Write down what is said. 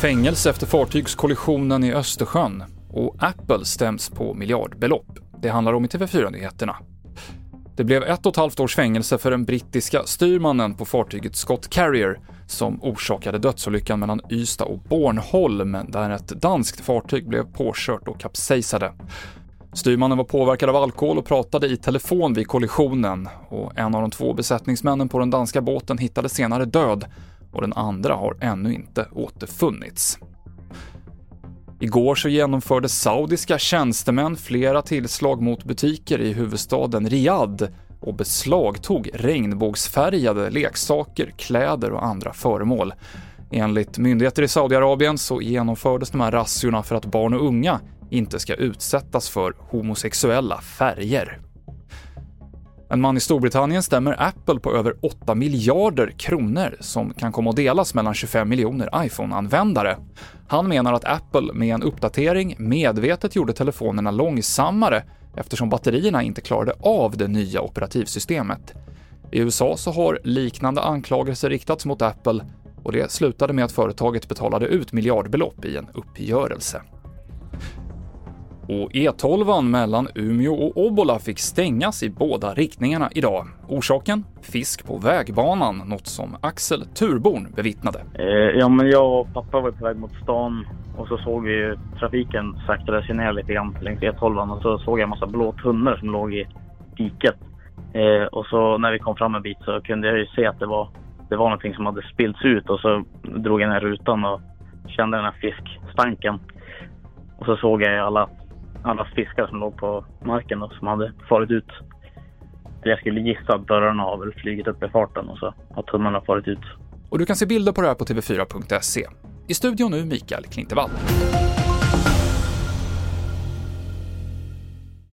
Fängelse efter fartygskollisionen i Östersjön och Apple stäms på miljardbelopp. Det handlar om i TV4-nyheterna. Det blev ett och ett halvt års fängelse för den brittiska styrmannen på fartyget Scott Carrier som orsakade dödsolyckan mellan Ystad och Bornholm där ett danskt fartyg blev påkört och kapsejsade. Styrmannen var påverkad av alkohol och pratade i telefon vid kollisionen och en av de två besättningsmännen på den danska båten hittades senare död och den andra har ännu inte återfunnits. Igår så genomförde saudiska tjänstemän flera tillslag mot butiker i huvudstaden Riyadh och beslagtog regnbågsfärgade leksaker, kläder och andra föremål. Enligt myndigheter i Saudiarabien så genomfördes de här razziorna för att barn och unga inte ska utsättas för homosexuella färger. En man i Storbritannien stämmer Apple på över 8 miljarder kronor som kan komma att delas mellan 25 miljoner iPhone-användare. Han menar att Apple med en uppdatering medvetet gjorde telefonerna långsammare eftersom batterierna inte klarade av det nya operativsystemet. I USA så har liknande anklagelser riktats mot Apple och det slutade med att företaget betalade ut miljardbelopp i en uppgörelse. Och E12 mellan Umeå och Obbola fick stängas i båda riktningarna idag. Orsaken? Fisk på vägbanan, något som Axel Turborn bevittnade. Eh, ja, men jag och pappa var på väg mot stan och så såg vi trafiken saktade sig ner lite grann längs E12 och så såg jag en massa blå tunnor som låg i diket. Eh, och så när vi kom fram en bit så kunde jag ju se att det var, det var någonting som hade spillts ut och så drog jag ner rutan och kände den här fiskstanken. Och så såg jag alla alla fiskar som låg på marken och som hade farit ut. Jag skulle gissa att dörrarna har väl flugit upp i farten och så har tunnarna farit ut. Och du kan se bilder på det här på tv4.se. I studion nu Mikael Klintevall.